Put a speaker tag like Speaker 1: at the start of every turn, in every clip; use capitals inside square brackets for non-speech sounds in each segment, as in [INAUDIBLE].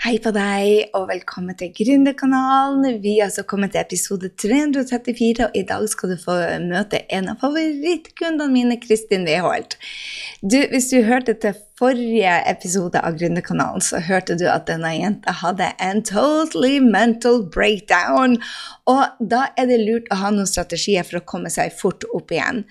Speaker 1: Hei på deg, og velkommen til Gründerkanalen. Vi er altså kommet til episode 334, og i dag skal du få møte en av favorittkundene mine, Kristin Weholt. Du, hvis du hørte til forrige episode av Gründerkanalen, så hørte du at denne jenta hadde en totally mental breakdown. Og da er det lurt å ha noen strategier for å komme seg fort opp igjen.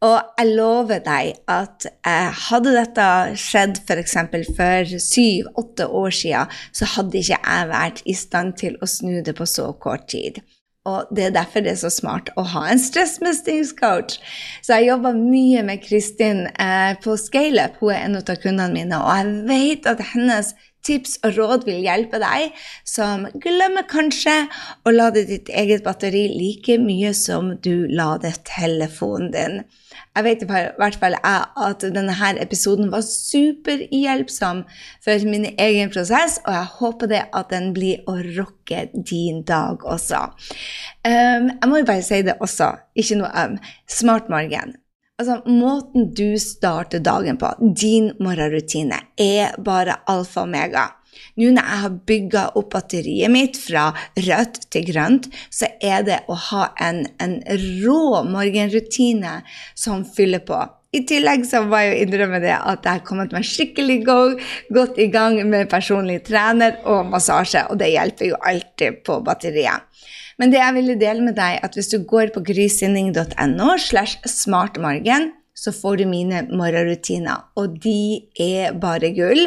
Speaker 1: Og jeg lover deg at eh, hadde dette skjedd f.eks. for, syv-åtte år siden, så hadde ikke jeg vært i stand til å snu det på så kort tid. Og det er derfor det er så smart å ha en stressmestringscoach. Så jeg jobber mye med Kristin eh, på ScaleUp, hun er en av kundene mine, og jeg vet at hennes tips og råd vil hjelpe deg som glemmer kanskje å lade ditt eget batteri like mye som du lader telefonen din. Jeg vet i hvert fall jeg at denne episoden var superhjelpsom for min egen prosess, og jeg håper det at den blir å rocke din dag også. Um, jeg må jo bare si det også, ikke noe um, smart morgen. Altså, måten du starter dagen på, din morgenrutine, er bare alfa og omega. Nå når jeg har bygga opp batteriet mitt fra rødt til grønt, så er det å ha en, en rå morgenrutine som fyller på. I tillegg så må jeg jo innrømme det at jeg har kommet meg skikkelig go, godt i gang med personlig trener og massasje, og det hjelper jo alltid på batteriet. Men det jeg ville dele med deg, at hvis du går på grysynding.no slash smartmorgen, så får du mine morgenrutiner, og de er bare gull.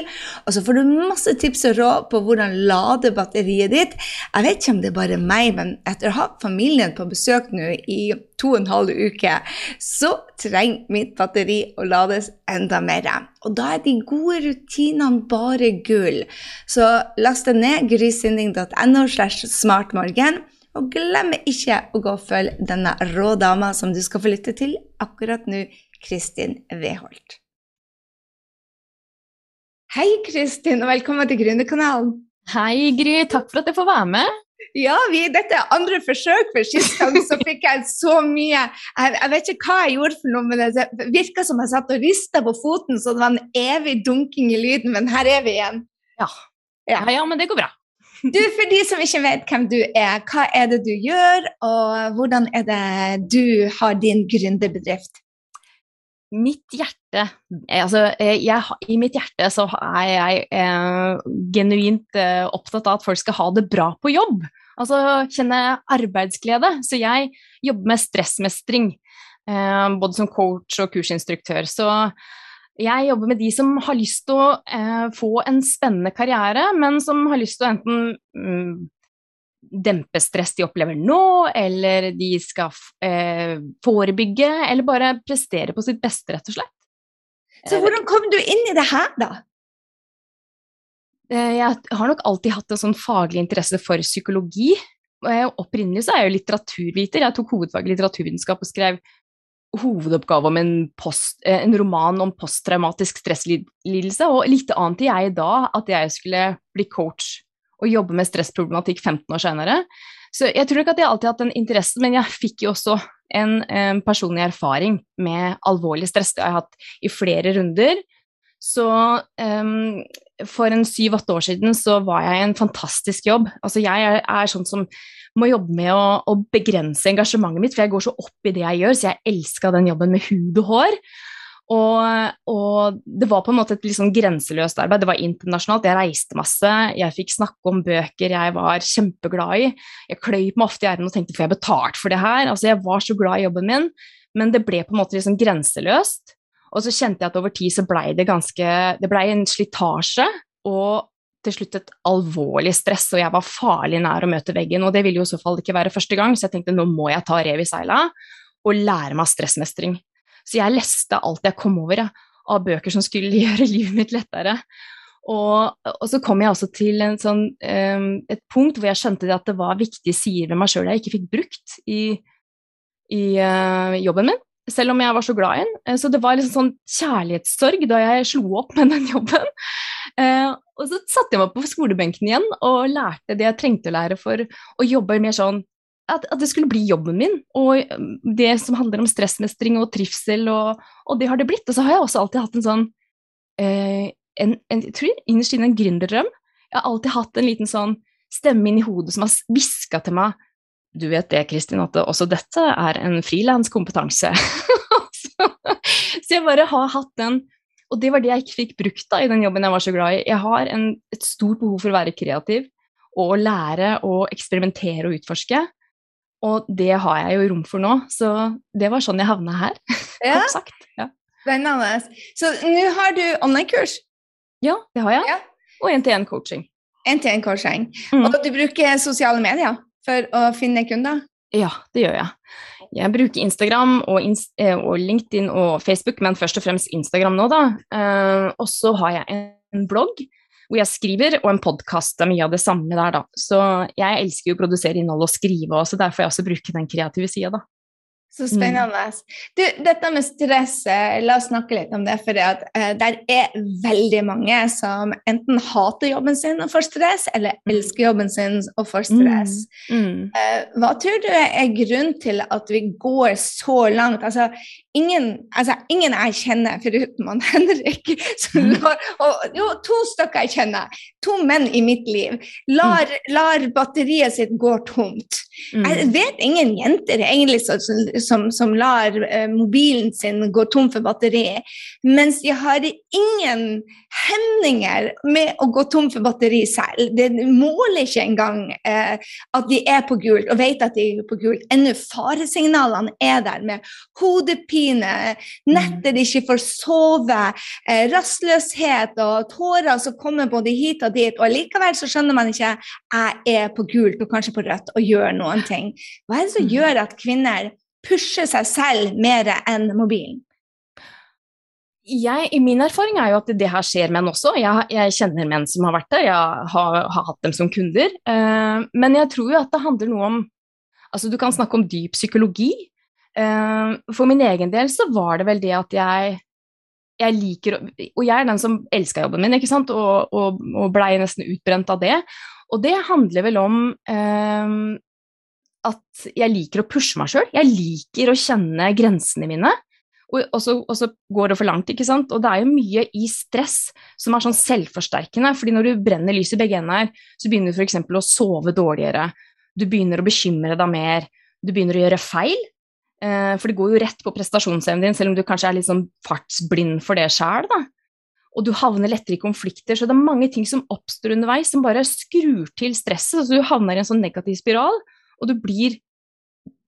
Speaker 1: Og så får du masse tips og råd på hvordan lade batteriet ditt. Jeg vet ikke om det er bare meg, men etter å ha familien på besøk nå i to og en halv uke, så trenger mitt batteri å lades enda mer. Og da er de gode rutinene bare gull. Så last deg ned grysynding.no slash smartmorgen. Og glem ikke å gå og følge denne rå dama som du skal få lytte til akkurat nå Kristin Weholt. Hei, Kristin, og velkommen til Gründerkanalen.
Speaker 2: Hei, Gry. Takk for at jeg får være med.
Speaker 1: Ja, vi, dette er andre forsøk, for sist gang så fikk jeg så mye jeg, jeg, vet ikke hva jeg gjorde for noe, men det virka som jeg satt og rista på foten, så det var en evig dunking i lyden, men her er vi igjen.
Speaker 2: Ja, ja, ja men det går bra.
Speaker 1: Du, For de som ikke vet hvem du er, hva er det du gjør, og hvordan er det du har din gründerbedrift?
Speaker 2: Mitt hjerte altså, eh, jeg, I mitt hjerte så er jeg eh, genuint eh, opptatt av at folk skal ha det bra på jobb. Altså kjenne arbeidsglede. Så jeg jobber med stressmestring, eh, både som coach og kursinstruktør. Så jeg jobber med de som har lyst til å eh, få en spennende karriere, men som har lyst til å enten mm, dempe stress de opplever nå, eller de skal eh, forebygge, eller bare prestere på sitt beste, rett og slett.
Speaker 1: Så hvordan kom du inn i det her, da?
Speaker 2: Eh, jeg har nok alltid hatt en sånn faglig interesse for psykologi. Opprinnelig så er jeg jo litteraturviter. Jeg tok hovedfag i litteraturvitenskap og skrev hovedoppgave om en, post, eh, en roman om posttraumatisk stresslidelse. Og litt annet jeg da at jeg skulle bli coach å jobbe med stressproblematikk 15 år senere. Så jeg tror ikke at jeg alltid har hatt en interesse, men jeg fikk jo også en, en personlig erfaring med alvorlig stress. Det har jeg hatt i flere runder. Så um, for en syv-åtte år siden så var jeg i en fantastisk jobb. Altså jeg er, er sånn som må jobbe med å, å, begrense engasjementet mitt, for jeg går så opp i det jeg gjør, så jeg elska den jobben med hud og hår. Og, og, det var på en måte et litt sånn grenseløst arbeid. Det var internasjonalt. Jeg reiste masse. Jeg fikk snakke om bøker jeg var kjempeglad i. Jeg kløyp meg ofte i ærene og tenkte får jeg betalt for det her? Altså, jeg var så glad i jobben min, men det ble på en måte sånn grenseløst. Og så kjente jeg at over tid så blei det ganske Det blei en slitasje. Og til slutt et alvorlig stress, og jeg var farlig nær å møte veggen. Og det ville jo i så fall ikke være første gang, så jeg tenkte nå må jeg ta rev i seila og lære meg stressmestring. Så jeg leste alt jeg kom over ja, av bøker som skulle [LAUGHS] gjøre livet mitt lettere. Og, og så kom jeg også til sånn, um, et punkt hvor jeg skjønte at det var viktige sider ved meg sjøl jeg ikke fikk brukt i, i uh, jobben min, selv om jeg var så glad i den. Uh, så det var liksom sånn kjærlighetssorg da jeg slo opp med den jobben. Uh, og så satte jeg meg på skolebenken igjen og lærte det jeg trengte å lære for å jobbe mer sånn at, at, det skulle bli jobben min, og um, det som handler om stressmestring og trivsel, og, og det har det blitt. Og så har jeg også alltid hatt en sånn eh, en, en, Jeg tror innerst inne en gründerdrøm. Jeg har alltid hatt en liten sånn stemme inni hodet som har hviska til meg Du vet det, Kristin, at også dette er en frilanskompetanse. [LAUGHS] så jeg bare har hatt den Og det var det jeg ikke fikk brukt da i den jobben jeg var så glad i. Jeg har en, et stort behov for å være kreativ og lære og eksperimentere og utforske. Og det har jeg jo rom for nå, så det var sånn jeg havna her. [LAUGHS]
Speaker 1: Ja.
Speaker 2: Kort sagt. Ja.
Speaker 1: Spennende. Så nå har du online-kurs.
Speaker 2: ja, det har jeg.
Speaker 1: Ja.
Speaker 2: Og én-til-én-coaching.
Speaker 1: NTN-coaching.
Speaker 2: Mm.
Speaker 1: Og du bruker sosiale medier for å finne kunder?
Speaker 2: Ja, det gjør jeg. Jeg bruker Instagram og, ins eh, og LinkedIn og Facebook, men først og fremst Instagram nå, da. Uh, og så har jeg en blogg hvor jeg skriver, og en podkast. Er mye av det samme der, da. Så jeg elsker jo å produsere innhold og skrive, og så derfor jeg også bruker den kreative sida, da.
Speaker 1: Så spennende. Du, dette med stress, eh, la oss snakke litt om det. For at, uh, der er veldig mange som enten hater jobben sin og får stress, eller elsker jobben sin og får stress.
Speaker 2: Mm.
Speaker 1: Eh, hva tror du er grunnen til at vi går så langt? Altså, ingen, altså, ingen jeg kjenner, foruten man Henrik lar, og, Jo, to stykker jeg kjenner, to menn i mitt liv, lar, lar batteriet sitt gå tomt.
Speaker 2: Mm.
Speaker 1: Jeg vet ingen jenter egentlig som, som, som lar eh, mobilen sin gå tom for batteri, mens de har ingen hemninger med å gå tom for batteri selv. Det måler ikke engang eh, at de er på gult, og vet at de er på gult. Ennå faresignalene er der med hodepine, netter de ikke får sove, eh, rastløshet og tårer som kommer både hit og dit, og likevel så skjønner man ikke jeg er på gult og kanskje på rødt og gjør noen ting. Hva er det som
Speaker 2: Mm.
Speaker 1: gjør at kvinner pusher seg selv mer enn mobilen?
Speaker 2: Jeg, i min erfaring er jo at det her skjer menn også. Jeg, jeg kjenner menn som har vært der, jeg har, har hatt dem som kunder. Eh, men jeg tror jo at det handler noe om Altså, du kan snakke om dyp psykologi. Eh, for min egen del så var det vel det at jeg jeg liker Og jeg er den som elska jobben min, ikke sant, og, og, og blei nesten utbrent av det. Og det handler vel om eh, at jeg liker å pushe meg sjøl. Jeg liker å kjenne grensene mine. Og, så, og så går det for langt, ikke sant. Og det er jo mye i stress som er sånn selvforsterkende. fordi når du brenner lys i begge ender, så begynner du f.eks. å sove dårligere. Du begynner å bekymre deg mer. Du begynner å gjøre feil. Eh, for det går jo rett på prestasjonsevnen din, selv om du kanskje er litt sånn fartsblind for det sjæl. Og du havner lettere i konflikter. Så det er mange ting som oppstår underveis som bare skrur til stresset, så du havner i en sånn negativ spiral, og du blir,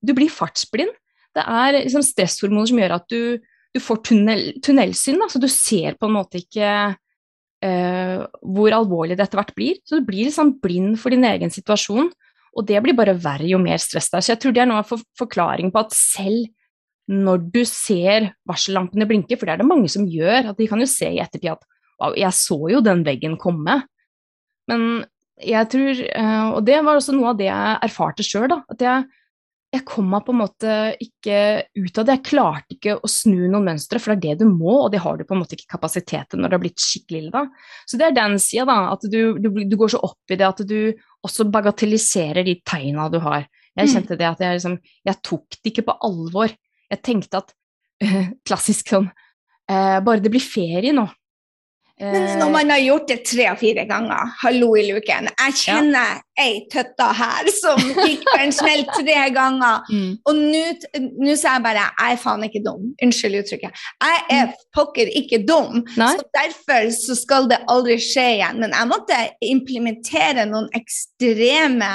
Speaker 2: du blir fartsblind. Det er liksom stresshormoner som gjør at du, du får tunnel, tunnelsyn, da, så du ser på en måte ikke uh, hvor alvorlig det etter hvert blir. Så du blir liksom blind for din egen situasjon, og det blir bare verre jo mer stress det er. Så jeg tror det er noe for, forklaringen på at selv når du ser varsellampene blinke, for det er det mange som gjør, at de kan jo se i ettertid at wow, jeg så jo den veggen komme. Men jeg tror, eh, og det var også noe av det jeg erfarte sjøl, at jeg, jeg kom meg på en måte ikke ut av det. Jeg klarte ikke å snu noen mønstre, for det er det du må, og det har du på en måte ikke kapasitet til når det har blitt skikkelig ille. da. Så det er den sida, da. At du, du, du, går så opp i det at du også bagatelliserer de tegna du har. Jeg kjente det at jeg liksom Jeg tok det ikke på alvor. Jeg tenkte at [LAUGHS] Klassisk sånn eh, Bare det blir ferie nå.
Speaker 1: Men når man har gjort det tre-fire ganger, hallo i luken Jeg kjenner ei tøtta her som gikk på en smell tre ganger. [LAUGHS]
Speaker 2: Mm.
Speaker 1: Og nå sa jeg bare jeg er faen ikke dum. Unnskyld uttrykket. Jeg er pokker ikke dum.
Speaker 2: Nei.
Speaker 1: Så derfor så skal det aldri skje igjen. Men jeg måtte implementere noen ekstreme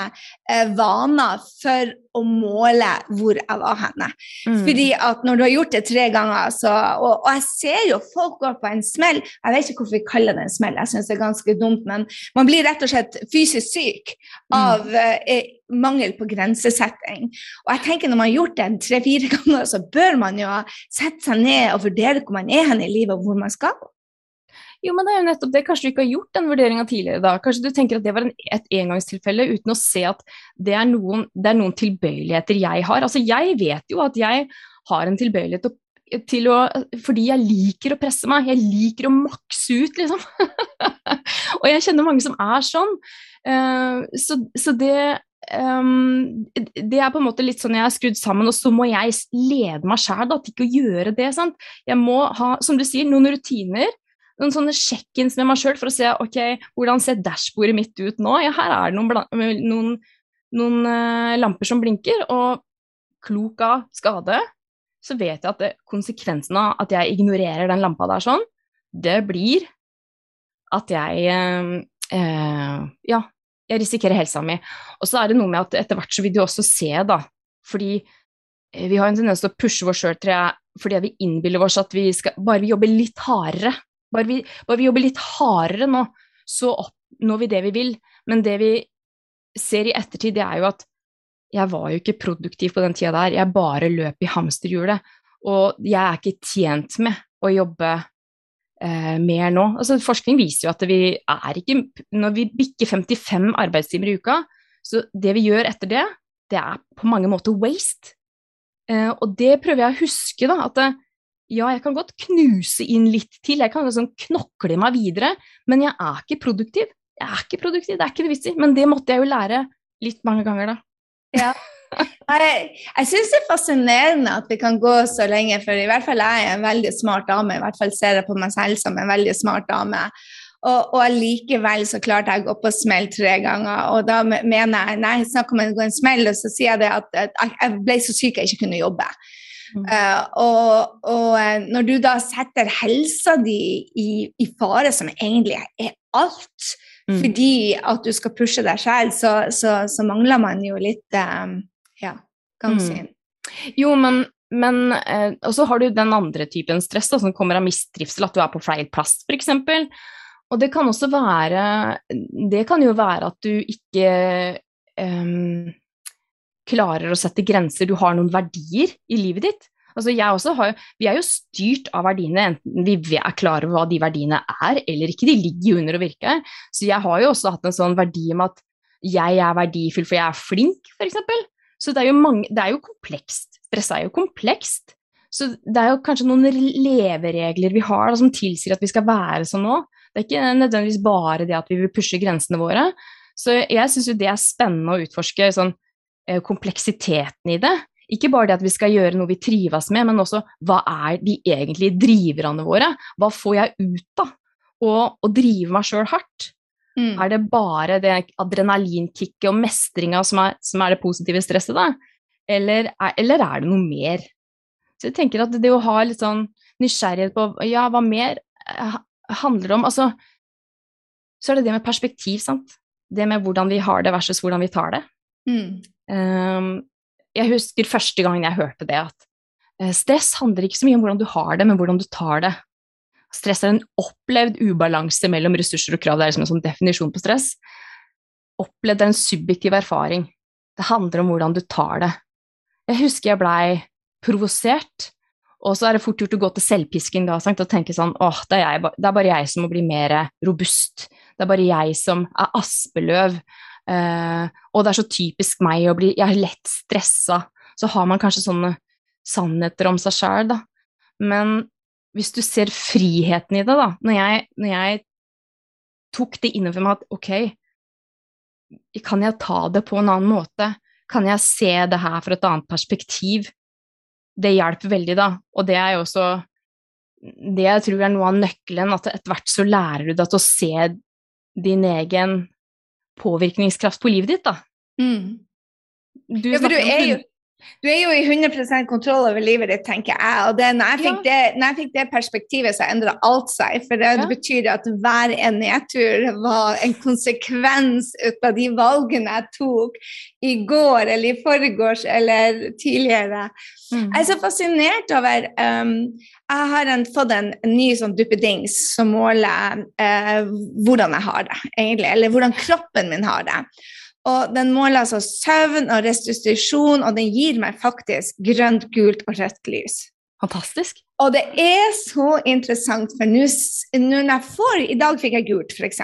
Speaker 1: eh, vaner for å måle hvor jeg var henne.
Speaker 2: Mm.
Speaker 1: Fordi at når du har gjort det tre ganger, så Og, og jeg ser jo folk går på en smell. Jeg vet ikke hvorfor vi kaller det en smell, jeg syns det er ganske dumt, men man blir rett og slett fysisk syk av eh, mangel på grensesetting. Og jeg tenker når man har gjort det tre-fire [LAUGHS] ganger, så bør man jo sette seg ned og vurdere hvor man er hen i livet, og hvor man skal.
Speaker 2: Jo, men det er jo nettopp det. Kanskje du ikke har gjort den vurderinga tidligere da. Kanskje du tenker at det var en, et engangstilfelle uten å se at det er, noen, det er noen tilbøyeligheter jeg har. Altså, jeg vet jo at jeg har en tilbøyelighet til, til å Fordi jeg liker å presse meg. Jeg liker å makse ut, liksom. [LAUGHS] og jeg kjenner mange som er sånn. Uh, så, så det um, det er på en måte litt sånn jeg er skrudd sammen, og så må jeg lede meg sjæl til ikke å gjøre det. Sant? Jeg må ha, som du sier, noen rutiner noen sånne check-ins med meg sjøl for å se ok, hvordan ser dashbordet mitt ut nå. Ja, her er det noen, noen, noen uh, lamper som blinker, og klok av skade, så vet jeg at det, konsekvensen av at jeg ignorerer den lampa der sånn, det blir at jeg uh, uh, Ja, jeg risikerer helsa mi. Og så er det noe med at etter hvert så vil du også se, da, fordi vi har en tendens til å pushe oss sjøl fordi vi innbiller oss at vi skal Bare vi jobber litt hardere, bare vi, bare vi jobber litt hardere nå, så oppnår vi det vi vil. Men det vi ser i ettertid, det er jo at jeg var jo ikke produktiv på den tida der. Jeg bare løp i hamsterhjulet. Og jeg er ikke tjent med å jobbe eh, mer nå. Altså, forskning viser jo at vi er ikke Når vi bikker 55 arbeidstimer i uka, så det vi gjør etter det, det er på mange måter waste. Eh, og det prøver jeg å huske, da. At ja, jeg kan godt knuse inn litt til, jeg kan liksom knokle meg videre, men jeg er ikke produktiv. Jeg er ikke produktiv, det er ikke det vits i. Men det måtte jeg jo lære litt mange ganger, da.
Speaker 1: Ja. [LAUGHS] Jeg, jeg syns det er fascinerende at vi kan gå så lenge, for i hvert fall jeg er en veldig smart dame. I hvert fall ser jeg på meg selv som en veldig smart dame. Og, og likevel så klarte jeg å gå på smell tre ganger. Og da mener jeg Nei, snakk om å gå en smell, og så sier jeg det at, at jeg ble så syk jeg ikke kunne jobbe. Mm. Uh, og, og, eh, når du da setter helsa di i, i fare, som egentlig er alt, mm. fordi at du skal pushe deg selv, så, så, så, mangler man jo litt um, ja, du
Speaker 2: si. Jo, men, men eh, Og så har du den andre typen stress da, som kommer av mistrivsel, at du er på feil plass, f.eks. Og det kan også være Det kan jo være at du ikke eh, klarer å sette grenser, du har noen verdier i livet ditt. Altså jeg også har, vi er jo styrt av verdiene, enten vi er klar over hva de verdiene er eller ikke. De ligger jo under å virke. Så jeg har jo også hatt en sånn verdi om at jeg er verdifull for jeg er flink, f.eks. Så det er, jo mange, det er jo komplekst. Stress er jo komplekst. Så det er jo kanskje noen leveregler vi har da, som tilsier at vi skal være sånn nå. Det er ikke nødvendigvis bare det at vi vil pushe grensene våre. Så jeg syns jo det er spennende å utforske sånn, eh, kompleksiteten i det. Ikke bare det at vi skal gjøre noe vi trives med, men også hva er de egentlige driverne våre? Hva får jeg ut av å drive meg sjøl hardt? Mm. Er det bare det adrenalinkicket og mestringa som, som, er det positive stresset, da? Eller er, eller er, det noe mer? Så jeg tenker at det å ha litt sånn nysgjerrighet på ja, hva mer eh, handler om Altså, så er det det med perspektiv, sant. Det med hvordan vi har det versus hvordan vi tar det. Mm. Um, jeg husker første gangen jeg hørte det, at uh, stress handler ikke så mye om hvordan du har det, men hvordan du tar det. Stress er en opplevd ubalanse mellom ressurser og krav. Det er liksom en sånn definisjon på stress. Opplevd er en subjektiv erfaring. Det handler om hvordan du tar det. Jeg husker jeg blei provosert og så er det fort gjort å gå til selvpisking da, og tenke sånn åh, det er, det er, bare jeg som må bli mer robust. Det er bare jeg som er aspeløv. Eh, og det er så typisk meg å bli Jeg er lett stressa. Så har man kanskje sånne sannheter om seg sjæl, da. Men hvis du ser friheten i det, da Når jeg, når jeg tok det innover meg at ok, kan jeg ta det på en annen måte? Kan jeg se det her fra et annet perspektiv? det hjelper veldig, da. Og det er jo også det jeg tror er noe av nøkkelen, at etter hvert så lærer du deg til å se din egen påvirkningskraft på livet ditt, da.
Speaker 1: Mm. Du, ja, for du er jo du er jo i 100 kontroll over livet ditt, tenker jeg. Og det, når, jeg fikk ja. det, når jeg fikk det perspektivet, så endra alt seg. For det, ja. det, betyr at hver en nedtur var en konsekvens ut av de valgene jeg tok i går eller i forgårs eller tidligere. Mm. Jeg er så fascinert over um, Jeg har en, fått en ny sånn duppedings som måler uh, hvordan jeg har det, egentlig. Eller hvordan kroppen min har det. Og den måler altså søvn og restitusjon, og den gir meg faktisk grønt, gult og rødt lys.
Speaker 2: Fantastisk.
Speaker 1: Og det er så interessant, for nå når jeg får I dag fikk jeg gult, f.eks.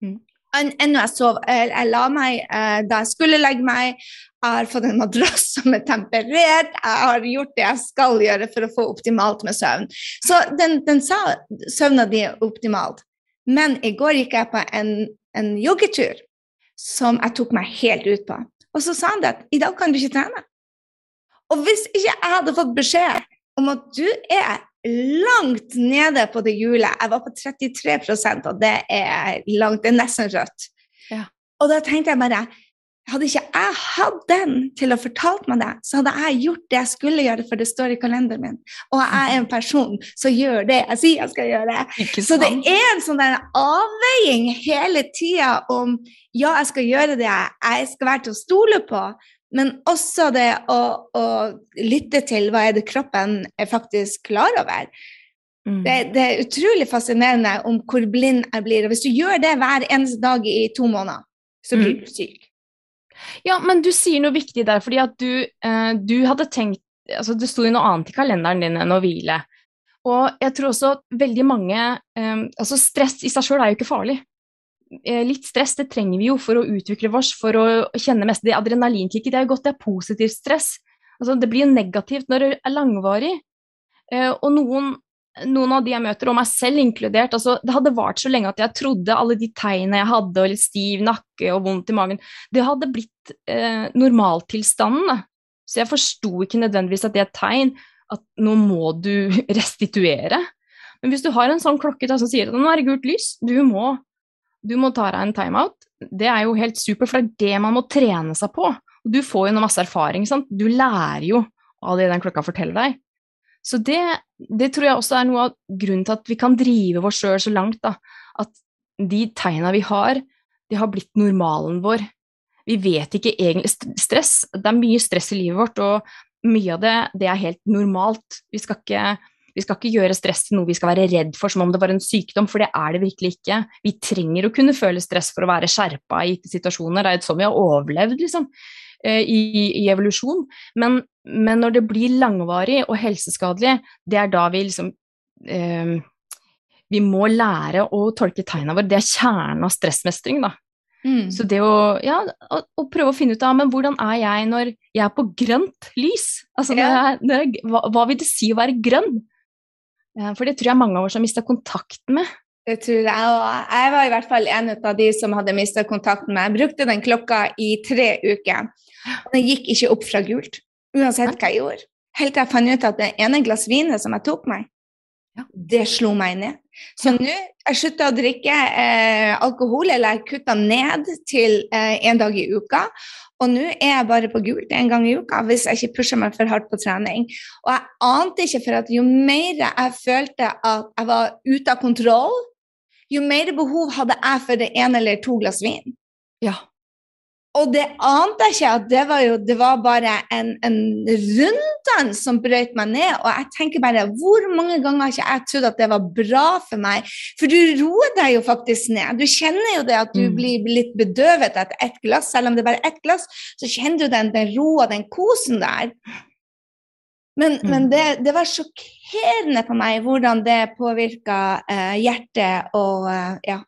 Speaker 1: Mm. Ennå jeg sov Jeg la meg eh, da jeg skulle legge meg. Jeg har fått en madrass [LAUGHS] som er temperert. Jeg har gjort det jeg skal gjøre for å få optimalt med søvn. Så den, den sa søvna di er optimalt. Men i går gikk jeg på en, en joggetur som jeg tok meg helt ut på. Og så sa han det at i dag kan du ikke trene. Og hvis ikke jeg hadde fått beskjed om at du er langt nede på det hjulet. Jeg var på 33 og det er langt, det er nesten rødt.
Speaker 2: Ja.
Speaker 1: Og da tenkte jeg bare hadde ikke jeg hatt den til å fortalt meg det, så hadde jeg gjort det jeg skulle gjøre, for det står i kalenderen min. Og jeg er en person som gjør det jeg sier jeg skal gjøre. Så det er en sånn der avveiing hele tida om ja, jeg skal gjøre det jeg skal være til å stole på, men også det å, å lytte til hva er det kroppen er faktisk klar over. Mm. Det, det, er utrolig fascinerende om hvor blind jeg blir. Og hvis du gjør det hver eneste dag i to måneder, så blir mm. du syk.
Speaker 2: Ja, men du sier noe viktig der, fordi at du, eh, du hadde tenkt altså Det sto jo noe annet i kalenderen din enn å hvile. Og jeg tror også at veldig mange eh, Altså, stress i seg sjøl er jo ikke farlig. Eh, litt stress det trenger vi jo for å utvikle oss, for å kjenne mest. Det adrenalinkicket det er jo godt, det er positivt stress. Altså, det blir jo negativt når det er langvarig. Eh, og noen noen av de jeg møter, og meg selv inkludert altså, Det hadde vart så lenge at jeg trodde alle de tegnene jeg hadde, og litt stiv nakke og vondt i magen, det hadde blitt eh, normaltilstanden. Så jeg forsto ikke nødvendigvis at det er et tegn at nå må du [LAUGHS] restituere. Men hvis du har en sånn klokke da, som sier at nå er det gult lys, du må, du må ta deg en timeout, det er jo helt supert, for det er det man må trene seg på. Du får jo noe masse erfaring, sant? du lærer jo av det den klokka forteller deg. Så det, det, tror jeg også er noe av grunnen til at vi kan drive oss sjøl så langt. Da. At de tegna vi har, de har blitt normalen vår. Vi vet ikke egentlig stress. Det er mye stress i livet vårt, og mye av det, det er helt normalt. Vi skal, ikke, vi skal ikke gjøre stress til noe vi skal være redd for som om det var en sykdom, for det er det virkelig ikke. Vi trenger å kunne føle stress for å være skjerpa i gitte situasjoner. Det er jo sånn vi har overlevd, liksom. Eh, i, i evolusjon. Men, men, når det blir langvarig og helseskadelig, det er da vi liksom eh, Vi må lære å tolke tegna våre. Det er kjernen av stressmestring, da. Mm. Så det å, ja, å, å, prøve å finne ut av men hvordan er jeg når jeg er på grønt lys? Altså, når jeg, jeg, hva, hva, vil det si å være grønn? For det tror jeg mange av oss har mista kontakten med.
Speaker 1: Det tror jeg. òg. jeg var i hvert fall en av de som hadde mista kontakten med. Jeg brukte den klokka i tre uker. Og den gikk ikke opp fra gult, uansett hva jeg gjorde. Helt til jeg fant ut at det ene glass vinet som jeg tok meg, det slo meg ned. Så nå jeg slutta å drikke eh, alkohol, eller jeg kutta ned til eh, en dag i uka. Og nå er jeg bare på gult en gang i uka hvis jeg ikke pusher meg for hardt på trening. Og jeg ante ikke for at jo mer jeg følte at jeg var ute av kontroll, jo mer behov hadde jeg for det ene eller to glass vin.
Speaker 2: Ja.
Speaker 1: Og det ante jeg ikke, at det var jo det var bare en, en runddans som brøt meg ned. Og jeg tenker bare hvor mange ganger har ikke jeg trodd at det var bra for meg? For du roer deg jo faktisk ned. Du kjenner jo det at du mm. blir litt bedøvet etter ett glass. Selv om det er bare ett glass, så kjenner du den, den roa, den kosen der. Men, mm. men det, det, var sjokkerende for meg hvordan det påvirka eh, hjertet og eh, ja,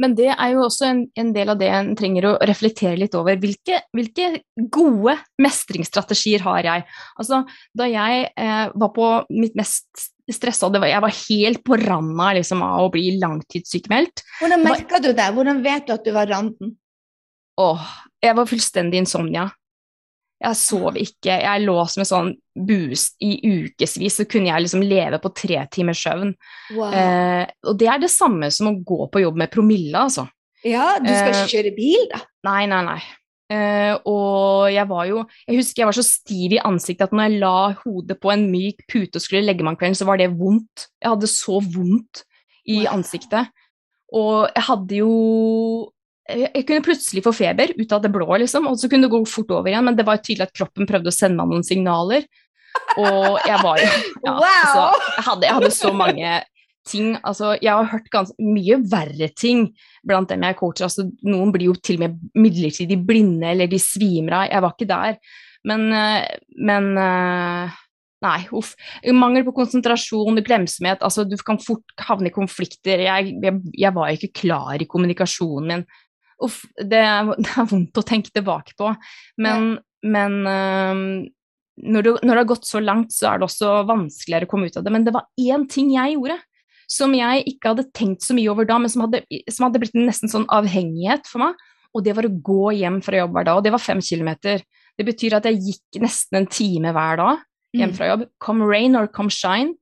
Speaker 2: men det er jo også en, en, del av det en trenger å reflektere litt over. Hvilke, hvilke gode mestringsstrategier har jeg? Altså, da jeg eh, var på mitt mest stressa, jeg var helt på randa liksom, av å bli langtidssykemeldt.
Speaker 1: Hvordan merka du det? Hvordan vet du at du var randen?
Speaker 2: Åh, jeg var fullstendig insomnia. Jeg sov ikke, jeg lå som en sånn boost i ukevis, så kunne jeg liksom leve på tre timers søvn. Wow. Eh, og det er det samme som å gå på jobb med promille, altså.
Speaker 1: Ja, du skal ikke eh, kjøre bil, da?
Speaker 2: Nei, nei, nei. Uh, og jeg var jo Jeg husker jeg var så stiv i ansiktet at når jeg la hodet på en myk pute og skulle legge meg om kvelden, så var det vondt. Jeg hadde så vondt i ansiktet. Og jeg hadde jo jeg kunne plutselig få feber ut av det blå, liksom, og så kunne det gå fort over igjen, men det var tydelig at kroppen prøvde å sende meg noen signaler. Og jeg var jo [LAUGHS] ja, wow. altså, jeg, hadde, jeg, hadde, så mange ting altså, Jeg har hørt ganske mye verre ting blant dem jeg coacher. Altså, noen blir jo til og med midlertidig blinde, eller de svimer av. Jeg var ikke der. Men, eh, men eh, Nei, uff. Mangel på konsentrasjon, glemsomhet. Altså, du kan fort havne i konflikter. Jeg, jeg, jeg var ikke klar i kommunikasjonen min. Uff, det er, [LAUGHS] det er, vondt å tenke tilbake på. Men, ja. men um, når, det, når, det, har gått så langt, så er det også vanskeligere å komme ut av det. Men det var én ting jeg gjorde som jeg ikke hadde tenkt så mye over da, men som hadde, som hadde blitt en nesten sånn avhengighet for meg. Og det var å gå hjem fra jobb hver dag. Og det var fem kilometer. Det betyr at jeg gikk nesten en time hver dag hjem mm. fra jobb. Come rain or come shine.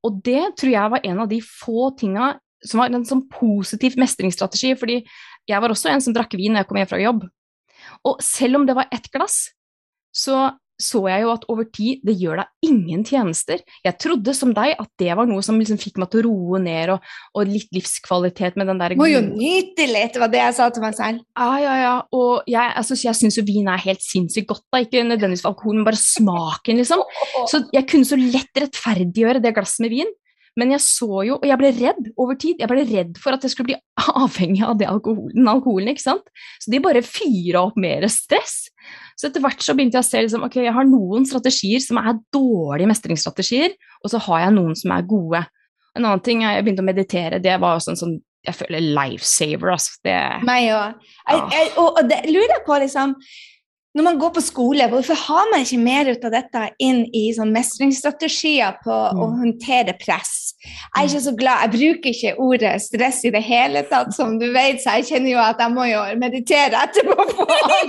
Speaker 2: og det tror jeg var en av de få tinga som var en sånn positiv mestringsstrategi, fordi jeg var også en som drakk vin når jeg kom hjem fra jobb. Og selv om det var ett glass, så så jeg jo at over tid, det gjør deg ingen tjenester. Jeg trodde som deg at det var noe som liksom fikk meg til å roe ned, og, og litt livskvalitet med den der
Speaker 1: Må jo nyte litt, var det jeg sa til meg selv.
Speaker 2: Ja, ja, ja. Og jeg, altså, jeg syns jo vin er helt sinnssykt godt, da. Ikke nødvendigvis alkohol, men bare smaken, liksom. [LAUGHS] Så jeg kunne så lett rettferdiggjøre det glasset med vin. Men jeg så jo, og jeg ble redd over tid, jeg ble redd for at jeg skulle bli [LAUGHS] avhengig av alkoholen, den alkoholen. ikke sant? Så de bare fyra opp mer stress. Så etter hvert så begynte jeg å se liksom, ok, jeg har noen strategier som er dårlige mestringsstrategier, og så har jeg noen som er gode. En annen ting, jeg begynte å meditere, det var også en sånn jeg føler lifesaver. Altså. Det,
Speaker 1: Meg òg. Og, og det lurer jeg på, liksom når man går på skole, hvorfor har man ikke mer ut av dette inn i sånn mestringsstrategier på mm. å håndtere press? Jeg er ikke så glad, jeg bruker ikke ordet stress i det hele tatt, som du vet, så jeg kjenner jo at jeg må jo meditere etterpå.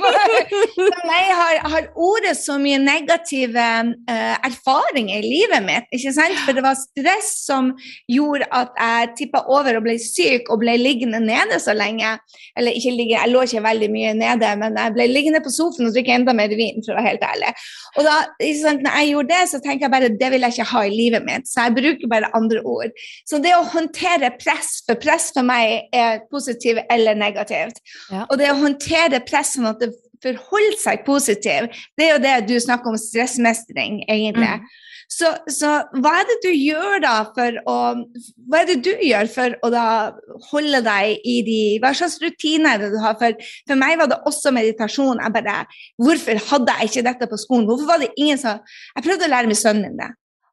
Speaker 1: [LAUGHS] Men jeg har, har, ordet så mye negative uh, erfaringer i livet mitt, ikke sant? For det var stress som gjorde at jeg tippa over og ble syk og ble liggende nede så lenge. Eller ikke ligge, jeg lå ikke veldig mye nede, men jeg ble liggende på sofaen og drikke enda mer vin, for å være helt ærlig. Og da, ikke sant, når jeg gjorde det, så tenker jeg bare det vil jeg ikke ha i livet mitt. Så jeg bruker bare andre ord. Så det å håndtere press, for press for meg er positivt eller negativt. Ja. Og det å håndtere press sånn at det forholder seg positivt, det er jo det du snakker om stressmestring, egentlig. Mm. Så, så, hva er det du gjør da for å Hva er det du gjør for å da holde deg i de Hva slags rutiner er det du har? For, for meg var det også meditasjon. Jeg bare Hvorfor hadde jeg ikke dette på skolen? Hvorfor var det ingen som Jeg prøvde å lære med sønnen min det.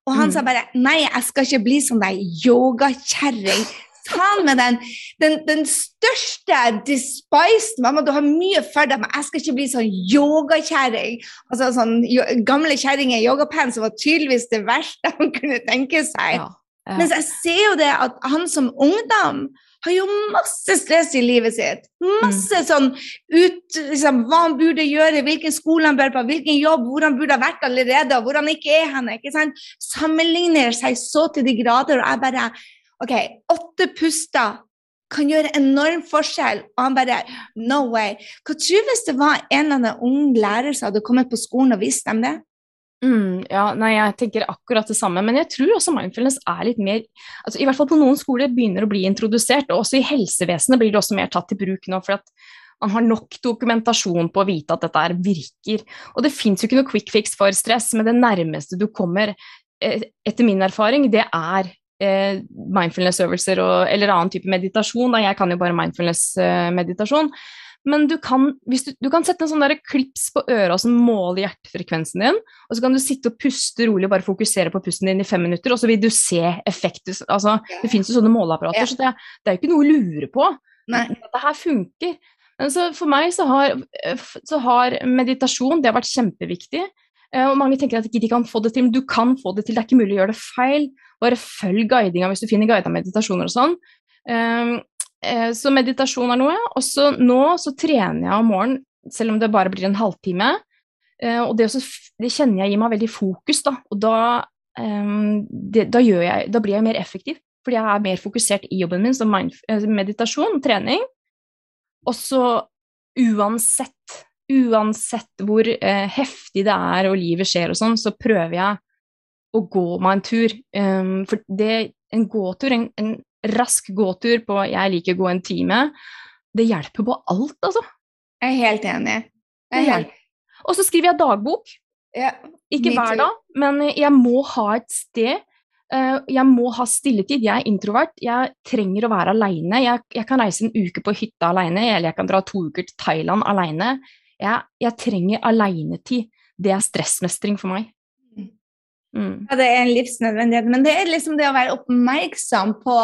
Speaker 1: Og han mm. sa bare Nei, jeg skal ikke bli sånn deg, yogakjerring faen med den, den, den største despised Mamma, du har mye for deg, men jeg skal ikke bli sånn yogakjerring. Altså sånn gamle kjerring i yogapants var tydeligvis det verste [LAUGHS] han kunne tenke seg. Ja, ja. Mens jeg ser jo det at han som ungdom har jo masse stress i livet sitt. Masse mm. sånn ut liksom, Hva han burde gjøre, hvilken skole han bør på, hvilken jobb, hvor han burde ha vært allerede, og hvor han ikke er henne. ikke sant? Sammenligner seg så til de grader, og jeg bare OK, åtte puster kan gjøre enorm forskjell. Og han bare No way. Hva tror du hvis det var en eller annen ung lærer som hadde kommet på skolen og vist dem det?
Speaker 2: Mm, ja, nei, jeg tenker akkurat det samme, men jeg tror også mindfulness er litt mer altså I hvert fall på noen skoler begynner å bli introdusert, og også i helsevesenet blir det også mer tatt i bruk nå. for at man har nok dokumentasjon på å vite at dette virker. Og det fins jo ikke noe quick fix for stress, men det nærmeste du kommer, eh, etter min erfaring, det er eh, mindfulness-øvelser eller annen type meditasjon. Jeg kan jo bare mindfulness-meditasjon. Men du kan, du, du kan, sette en sånn der klips på øra som måler hjertefrekvensen din. Og så kan du sitte og puste rolig og bare fokusere på pusten din i fem minutter, og så vil du se effekt. Altså, det fins jo sånne måleapparater, ja. så det, det, er jo ikke noe å lure på. Nei. Dette her funker. Men så for meg så har, så har meditasjon det har vært kjempeviktig. Eh, og mange tenker at de kan få det til, men du kan få det til. Det er ikke mulig å gjøre det feil. Bare følg guidinga hvis du finner guida meditasjoner og sånn. Ehm, eh, så meditasjon er noe. Og så nå så trener jeg om morgenen, selv om det bare blir en halvtime. Eh, og det, også, det kjenner jeg gir meg veldig fokus, da. Og da, ehm, det, da, jeg, da blir jeg mer effektiv. Fordi jeg er mer fokusert i jobben min som eh, meditasjon, trening. Og så uansett uansett hvor eh, heftig det er og livet skjer og sånn, så prøver jeg å gå meg en tur. Um, for det, en gåtur, en, en, rask gåtur på jeg liker å gå en time, det hjelper på alt, altså.
Speaker 1: Jeg er helt enig.
Speaker 2: Er helt... Og så skriver jeg dagbok. Ja, Ikke hver dag, men jeg må ha et sted. Uh, jeg må ha stilletid. Jeg er introvert. Jeg trenger å være aleine. Jeg, jeg, kan reise en uke på hytta aleine, eller jeg kan dra to uker til Thailand aleine. Jeg, jeg trenger alenetid. Det er stressmestring for meg.
Speaker 1: Mm. Ja, det er en livsnødvendighet. Men det er liksom det å være oppmerksom på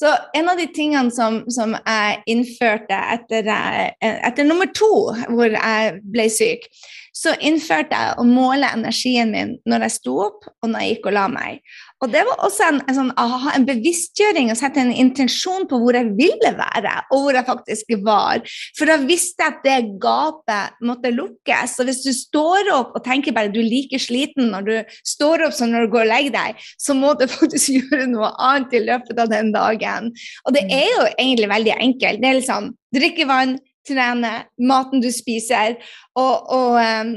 Speaker 1: Så en av de tingene som, som jeg innførte etter, etter, nummer to, hvor jeg ble syk, så innførte jeg å måle energien min når jeg sto opp og når jeg gikk og la meg. Og det var også en, en, sånn, aha, en bevisstgjøring å sette en intensjon på hvor jeg ville være, og hvor jeg faktisk var. For da visste jeg at det gapet måtte lukkes. Så hvis du står opp og tenker bare du er like sliten når du står opp som når du går og legger deg, så må du [LAUGHS] faktisk gjøre noe annet i løpet av den dagen. Og det er jo egentlig veldig enkelt. Det er liksom drikke vann, trene, maten du spiser, og, og um,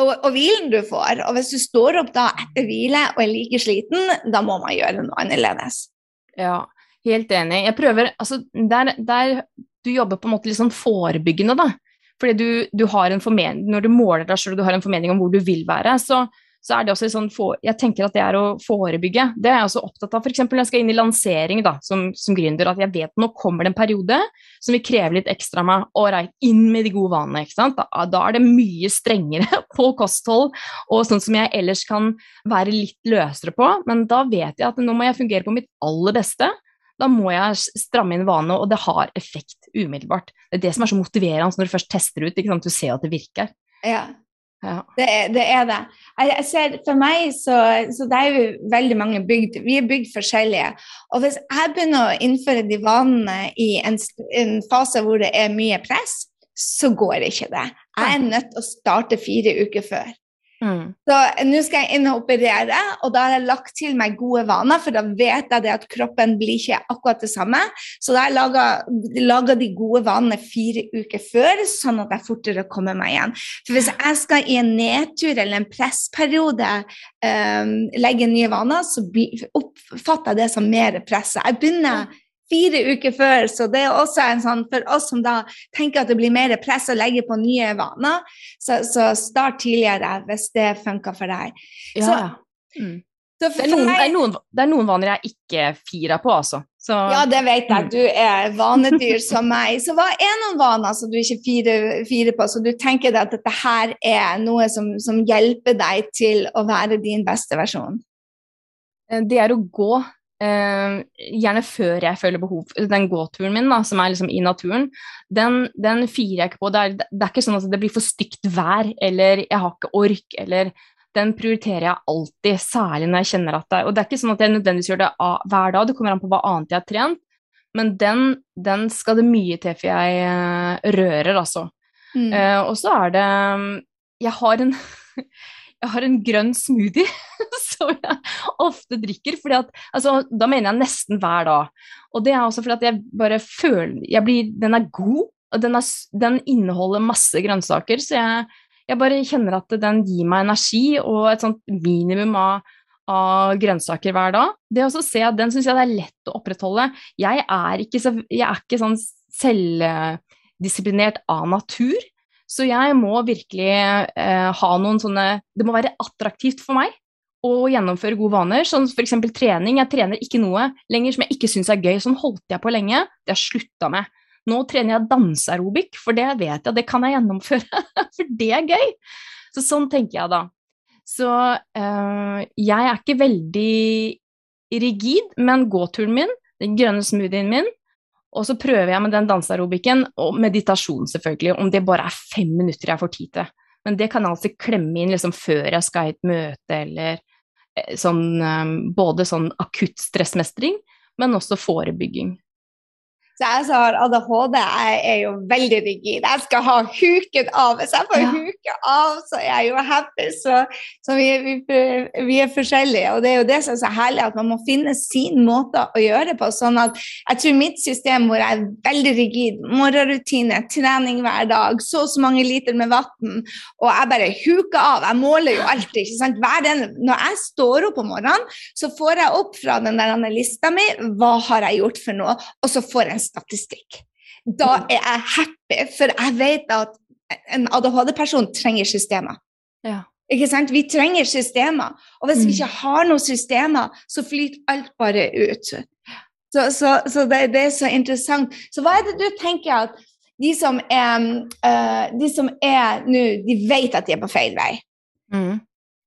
Speaker 1: og, og, hvilen du får. Og hvis du står opp da etter hvile og er like sliten, da må man gjøre noe annerledes.
Speaker 2: Ja, helt enig. Jeg prøver Altså, der, der du jobber på en måte litt sånn forebyggende, da. Fordi du, du har en formening, Når du måler deg sjøl og du har en formening om hvor du vil være, så, så er det også sånn for, Jeg tenker at det er å forebygge. Det er jeg også opptatt av. F.eks. når jeg skal inn i lansering da, som, som gründer, at jeg vet nå kommer det en periode som vil kreve litt ekstra av meg. Ålreit, inn med de gode vanene. ikke sant? Da, da, er det mye strengere [LAUGHS] på kosthold og sånn som jeg ellers kan være litt løsere på. Men da vet jeg at nå må jeg fungere på mitt aller beste. Da må jeg stramme inn vanene, og det har effekt umiddelbart. Det er det som er så motiverende når du først tester ut. ikke sant? Du ser at det virker.
Speaker 1: Ja, ja. Det, er, det, er det. Jeg, jeg, ser, For meg så, så det er jo veldig mange bygd Vi er bygd forskjellige. Og hvis jeg begynner å innføre de vanene i en, en fase hvor det er mye press, så går ikke det. Jeg er nødt til å starte fire uker før. Mm. Så nå skal jeg inn og operere, og da har jeg lagt til meg gode vaner, for da vet jeg at kroppen blir ikke akkurat det samme. Så da har jeg laga de gode vanene fire uker før, sånn at jeg fortere kommer meg igjen. For hvis jeg skal i en nedtur eller en pressperiode um, legge nye vaner, så oppfatter jeg det som mer press. Jeg begynner fire uker før. Så det er også en sånn for oss som da tenker at det blir mer press å legge på nye vaner, så, så start tidligere hvis det funker for deg.
Speaker 2: Ja. Så, mm. så det, er noen, meg, det, er noen, det, er noen, vaner jeg ikke firer på, altså. Så,
Speaker 1: ja, det vet jeg. Mm. Du er vanedyr som meg. Så hva er noen vaner som du ikke firer, firer på, så du tenker at dette her er noe som, som hjelper deg til å være din beste versjon?
Speaker 2: Eh, det er å gå Uh, gjerne før jeg føler behov Den gåturen min, da, som er liksom i naturen, den, den firer jeg ikke på. Det er, det er, ikke sånn at det blir for stygt vær, eller jeg har ikke ork, eller Den prioriterer jeg alltid, særlig når jeg kjenner at det Og det er ikke sånn at jeg nødvendigvis gjør det hver dag, det kommer an på hva annet jeg har trent, men den, den skal det mye til for jeg uh, rører, altså. Mm. Uh, og så er det Jeg har en [LAUGHS] jeg har en grønn smoothie som jeg ofte drikker. Fordi at, altså, da mener jeg nesten hver dag. Og det er også fordi at jeg bare føler jeg blir, Den er god, og den, er, den inneholder masse grønnsaker. Så jeg, jeg, bare kjenner at den gir meg energi og et sånt minimum av, av grønnsaker hver dag. Det å se at Den syns jeg det er lett å opprettholde. Jeg er ikke, jeg er ikke sånn selvdisiplinert av natur. Så jeg må virkelig eh, ha noen sånne Det må være attraktivt for meg å gjennomføre gode vaner, sånn f.eks. trening. Jeg trener ikke noe lenger som jeg ikke syns er gøy. Sånn holdt jeg på lenge. Det har jeg slutta med. Nå trener jeg danseaerobic, for det vet jeg, det kan jeg gjennomføre. [LAUGHS] for det er gøy. Så sånn tenker jeg da. Så øh, jeg er ikke veldig rigid, men gåturen min, den grønne smoothien min, og så prøver jeg med den danseaerobiken, og meditasjon selvfølgelig, om det bare er fem minutter jeg får tid til. Men det kan jeg altså klemme inn liksom før jeg skal i et møte, eller sånn eh, Både sånn akutt stressmestring, men også forebygging.
Speaker 1: Så jeg som har ADHD, jeg er jo veldig rigid. Jeg skal ha huken av. Hvis jeg får ja. huke av, så er jeg jo happy. Så, så vi, vi, vi, er forskjellige. Og det er jo det som er så herlig, at man må finne sin måte å gjøre det på. sånn at jeg tror mitt system hvor jeg er veldig rigid, morgenrutine, trening hver dag, så og så mange liter med vann, og jeg bare huker av. Jeg måler jo alltid. ikke sant? Hver Den, når jeg står opp om morgenen, så får jeg opp fra den der lista mi hva har jeg gjort for noe, og så får jeg en statistikk. Da mm. er jeg happy, for jeg vet at en ADHD-person trenger systemer.
Speaker 2: Ja.
Speaker 1: Ikke sant? Vi trenger systemer. Og hvis mm. vi ikke har noen systemer, så flyter alt bare ut. Så, så, så det, det, er så interessant. Så hva er det du tenker at de som er, uh, de som er nå, de vet at de er på feil vei? Mm.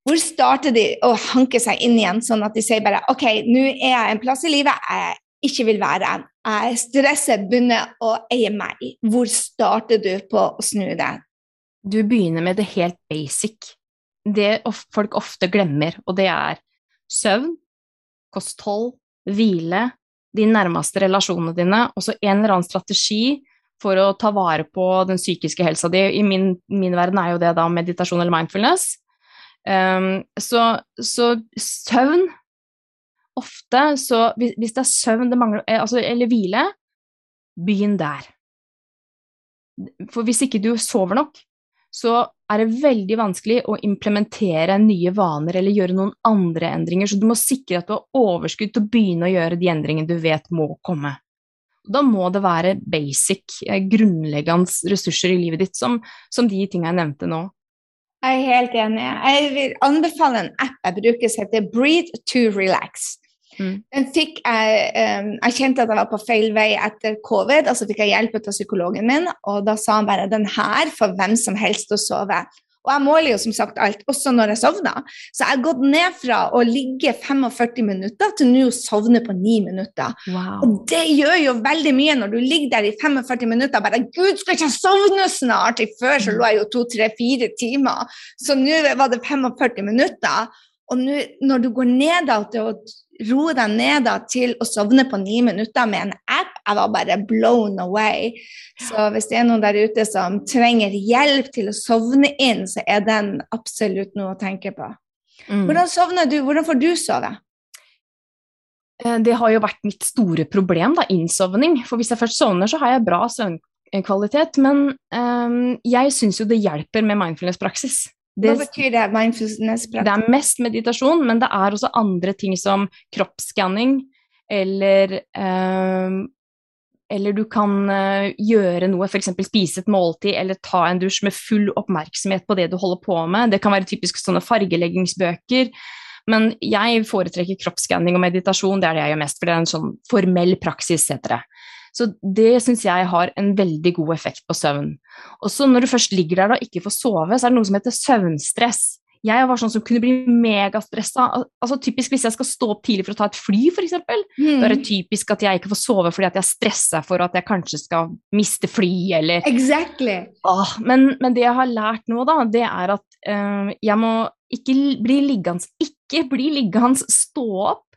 Speaker 1: Hvor starter de å hanke seg inn igjen, sånn at de sier bare OK, nå er jeg en plass i livet, jeg ikke vil være. Er stresset begynner å eie meg. Hvor starter du på å snu det?
Speaker 2: Du begynner med det helt basic. Det folk ofte glemmer, og det er søvn, kosthold, hvile, de nærmeste relasjonene dine, og så en eller annen strategi for å ta vare på den psykiske helsa di. I min, min verden er jo det da meditasjon eller mindfulness. Um, så, så, søvn Ofte så hvis, det er søvn det mangler, eh, altså, eller hvile, begynn der. For hvis ikke du sover nok, så er det veldig vanskelig å implementere nye vaner eller gjøre noen andre endringer, så du må sikre at du har overskudd til å begynne å gjøre de endringene du vet må komme. Da må det være basic, eh, grunnleggende ressurser i livet ditt, som, som de tingene jeg nevnte nå.
Speaker 1: Jeg er helt enig. Jeg vil anbefale en app jeg bruker som heter Breathe to Relax. Mm. Den fikk jeg, um, jeg kjente at jeg var på feil vei etter covid, og så fikk jeg hjelp av psykologen min. Og da sa han bare den her for hvem som helst å sove. Og jeg måler jo som sagt alt, også når jeg sovner. Så jeg har gått ned fra å ligge 45 minutter til nå å sovne på 9 minutter. Wow. Og det gjør jo veldig mye når du ligger der i 45 minutter og bare Gud, skal ikke jeg sovne snart? Før så lå jeg jo to, tre, fire timer. Så nå var det 45 minutter. Og nå, når du går ned til å roe deg ned til å sovne på ni minutter med en app, jeg var bare blown away. Så hvis det er noen der ute som trenger hjelp til å sovne inn, så er den absolutt noe å tenke på. Mm. Hvordan sovner du? Hvordan får du sove?
Speaker 2: Eh, det har jo vært mitt store problem, da, innsovning. For hvis jeg først sovner, så har jeg bra søvnkvalitet. Men um, jeg syns jo det hjelper med mindfulness-praksis.
Speaker 1: Det, Hva betyr det? mindfulness
Speaker 2: Det er mest meditasjon, men det er også andre ting som kroppsskanning eller um, eller du kan uh, gjøre noe, f.eks. spise et måltid eller ta en dusj med full oppmerksomhet på det du holder på med. Det kan være typisk sånne fargeleggingsbøker. Men jeg foretrekker kroppsskanning og meditasjon, det er det jeg gjør mest, for det er en sånn formell praksis, heter det. Så det syns jeg har en veldig god effekt på søvn. Og så når du først ligger der og ikke får sove, så er det noe som heter søvnstress. Jeg var sånn som kunne bli megastressa. Altså, typisk hvis jeg skal stå opp tidlig for å ta et fly, f.eks. Mm. Da er det typisk at jeg ikke får sove fordi at jeg stresser for at jeg kanskje skal miste fly, eller
Speaker 1: Exactly.
Speaker 2: Åh, men, men, det jeg har lært nå, da, det er at øh, jeg må ikke bli liggende Ikke bli liggende, stå opp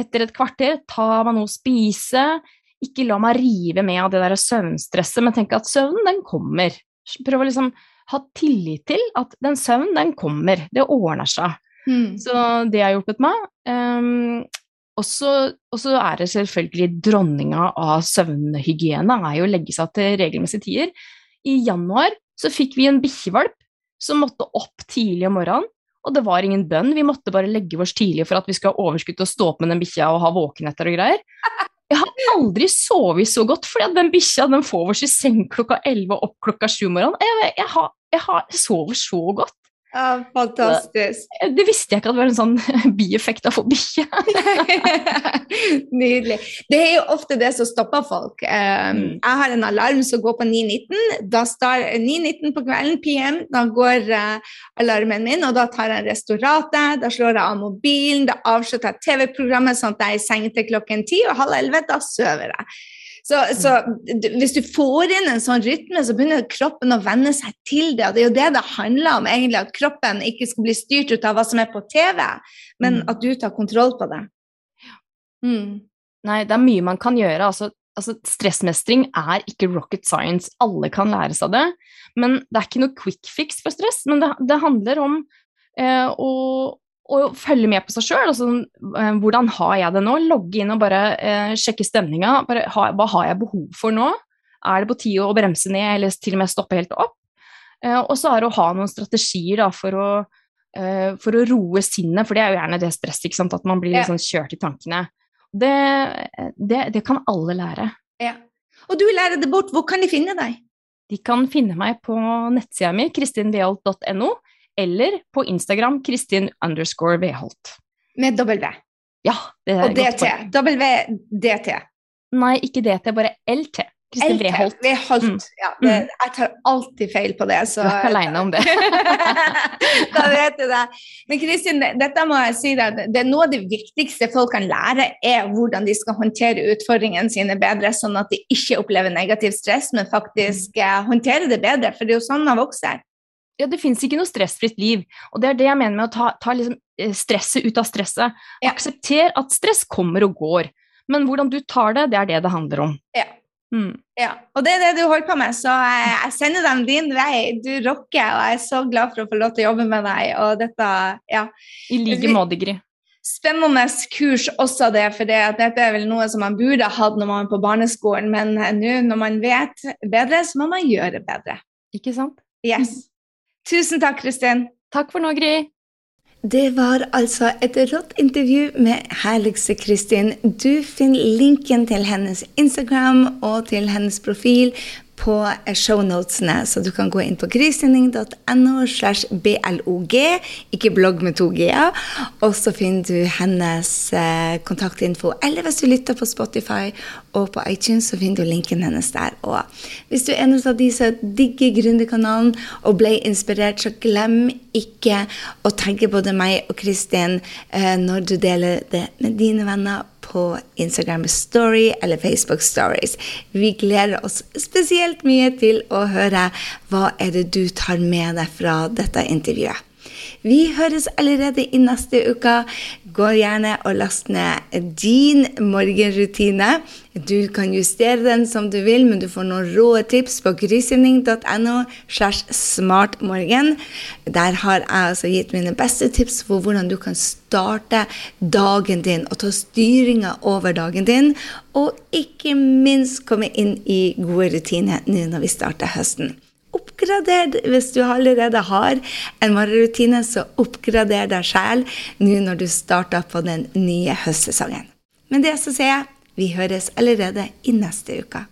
Speaker 2: etter et kvarter, ta meg noe å spise, ikke la meg rive med av det der søvnstresset, men tenk at søvnen, den kommer. Prøv å liksom ha tillit til at den søvnen, den kommer. Det ordner seg. Mm. Så det har hjulpet meg. Um, og så er det selvfølgelig dronninga av søvnhygiene, er jo å legge seg til regelmessige tider. I januar så fikk vi en bikkjevalp som måtte opp tidlig om morgenen. Og det var ingen bønn, vi måtte bare legge oss tidlig for at vi skulle ha overskudd til å stå opp med den bikkja og ha våkenetter og greier. Jeg har aldri sovet så godt, for den bikkja den får oss i seng klokka elleve og opp klokka sju om morgenen. Jeg, jeg, har, jeg sover så godt.
Speaker 1: Ja, fantastisk.
Speaker 2: Det visste jeg ikke at det var en sånn [LAUGHS] bieffekt av å få bikkje. [LAUGHS]
Speaker 1: Nydelig. Det er jo ofte det som stopper folk. Um, jeg har en alarm som går på 9.19. Da står 9.19 på kvelden, PM, da går uh, alarmen min, og da tar jeg restauratet, da slår jeg av mobilen, da avslutter jeg TV-programmet sånn at jeg er i seng til klokken ti, og halv elleve, da sover jeg. Så, så, hvis du får inn en sånn rytme, så begynner kroppen å venne seg til det. Og det er jo det det handler om, egentlig, at kroppen ikke skal bli styrt ut av hva som er på TV, men mm. at du tar kontroll på det.
Speaker 2: Mm. Nei, det er mye man kan gjøre. Altså, altså, stressmestring er ikke rocket science. Alle kan lære seg det. Men det er ikke noe quick fix for stress. Men det, det handler om eh, å, og følge med på seg sjøl. Altså, eh, hvordan har jeg det nå? Logge inn og bare eh, sjekke stemninga. Hva har jeg behov for nå? Er det på tide å bremse ned, eller til og med stoppe helt opp? Eh, og så er det å ha noen strategier da, for, å, eh, for, å, roe sinnet, for det er jo gjerne det stresset, at man blir liksom kjørt i tankene. Det, det, det kan alle lære.
Speaker 1: Ja. Og du lærer det bort. Hvor kan de finne deg?
Speaker 2: De kan finne meg på nettsida mi, kristinveholt.no eller på Instagram Kristin underscore Veholt.
Speaker 1: Med W.
Speaker 2: Ja,
Speaker 1: det er Og DT. WDT.
Speaker 2: Nei, ikke DT, bare LT. Kristin. Weholt. Mm.
Speaker 1: Ja, det, jeg tar alltid feil på det. Så,
Speaker 2: Du er ikke aleine om det. [LAUGHS]
Speaker 1: da vet du det. Men Kristin, dette må jeg si deg, det er noe av det viktigste folk kan lære, er hvordan de skal håndtere utfordringene sine bedre, sånn at de ikke opplever negativt stress, men faktisk
Speaker 2: Mm.
Speaker 1: eh, håndterer det bedre. For det er jo sånn man vokser.
Speaker 2: Ja, det fins ikke noe stressfritt liv. Og det er det jeg mener med å ta, ta liksom eh, stresset ut av stresset.
Speaker 1: Ja.
Speaker 2: Aksepter at stress kommer og går. Men hvordan du tar det, det er det det handler om.
Speaker 1: Ja.
Speaker 2: Mm.
Speaker 1: Ja, og det er det du holder på med, så jeg, jeg sender dem din vei. Du rocker, og jeg er så glad for å få lov til å jobbe med deg. Og dette, ja,
Speaker 2: I like måte, Gry.
Speaker 1: spennende kurs også det, for det, dette er vel noe som man burde hatt når man er på barneskolen, men eh, nå når man vet bedre, så må man gjøre bedre.
Speaker 2: Ikke sant?
Speaker 1: Yes. Tusen takk, Kristin.
Speaker 2: Takk for nå, Gry.
Speaker 1: Det var altså et rått intervju med herligste Kristin. Du finner linken til hennes Instagram og til hennes profil på shownotene, så du kan gå inn på kristinning.no slash blog, ikke blogg med to g-er, og så finner du hennes eh, kontaktinfo. Eller hvis du lytter på Spotify og på iTunes, så finner du linken hennes der. òg. hvis du er en av de som digger Gründerkanalen og ble inspirert, så glem ikke å tagge både meg og Kristin eh, når du deler det med dine venner på Instagram Story eller Facebook Stories. Vi gleder oss spesielt mye til å høre hva er det du tar med deg fra dette intervjuet. Vi høres allerede i neste uke. Gå gjerne og last ned din morgenrutine. Du kan justere den som du vil, men du får noen rå tips på grysynding.no smartmorgen. Der har jeg altså gitt mine beste tips for hvordan du kan starte dagen din og ta styringa over dagen din. Og ikke minst komme inn i gode rutiner nå når vi starter høsten. Oppgrader hvis du allerede har en morgenrutine, så oppgrader deg sjæl nå når du starter på den nye høstsesongen. Men det så sier jeg, vi høres allerede i neste uke.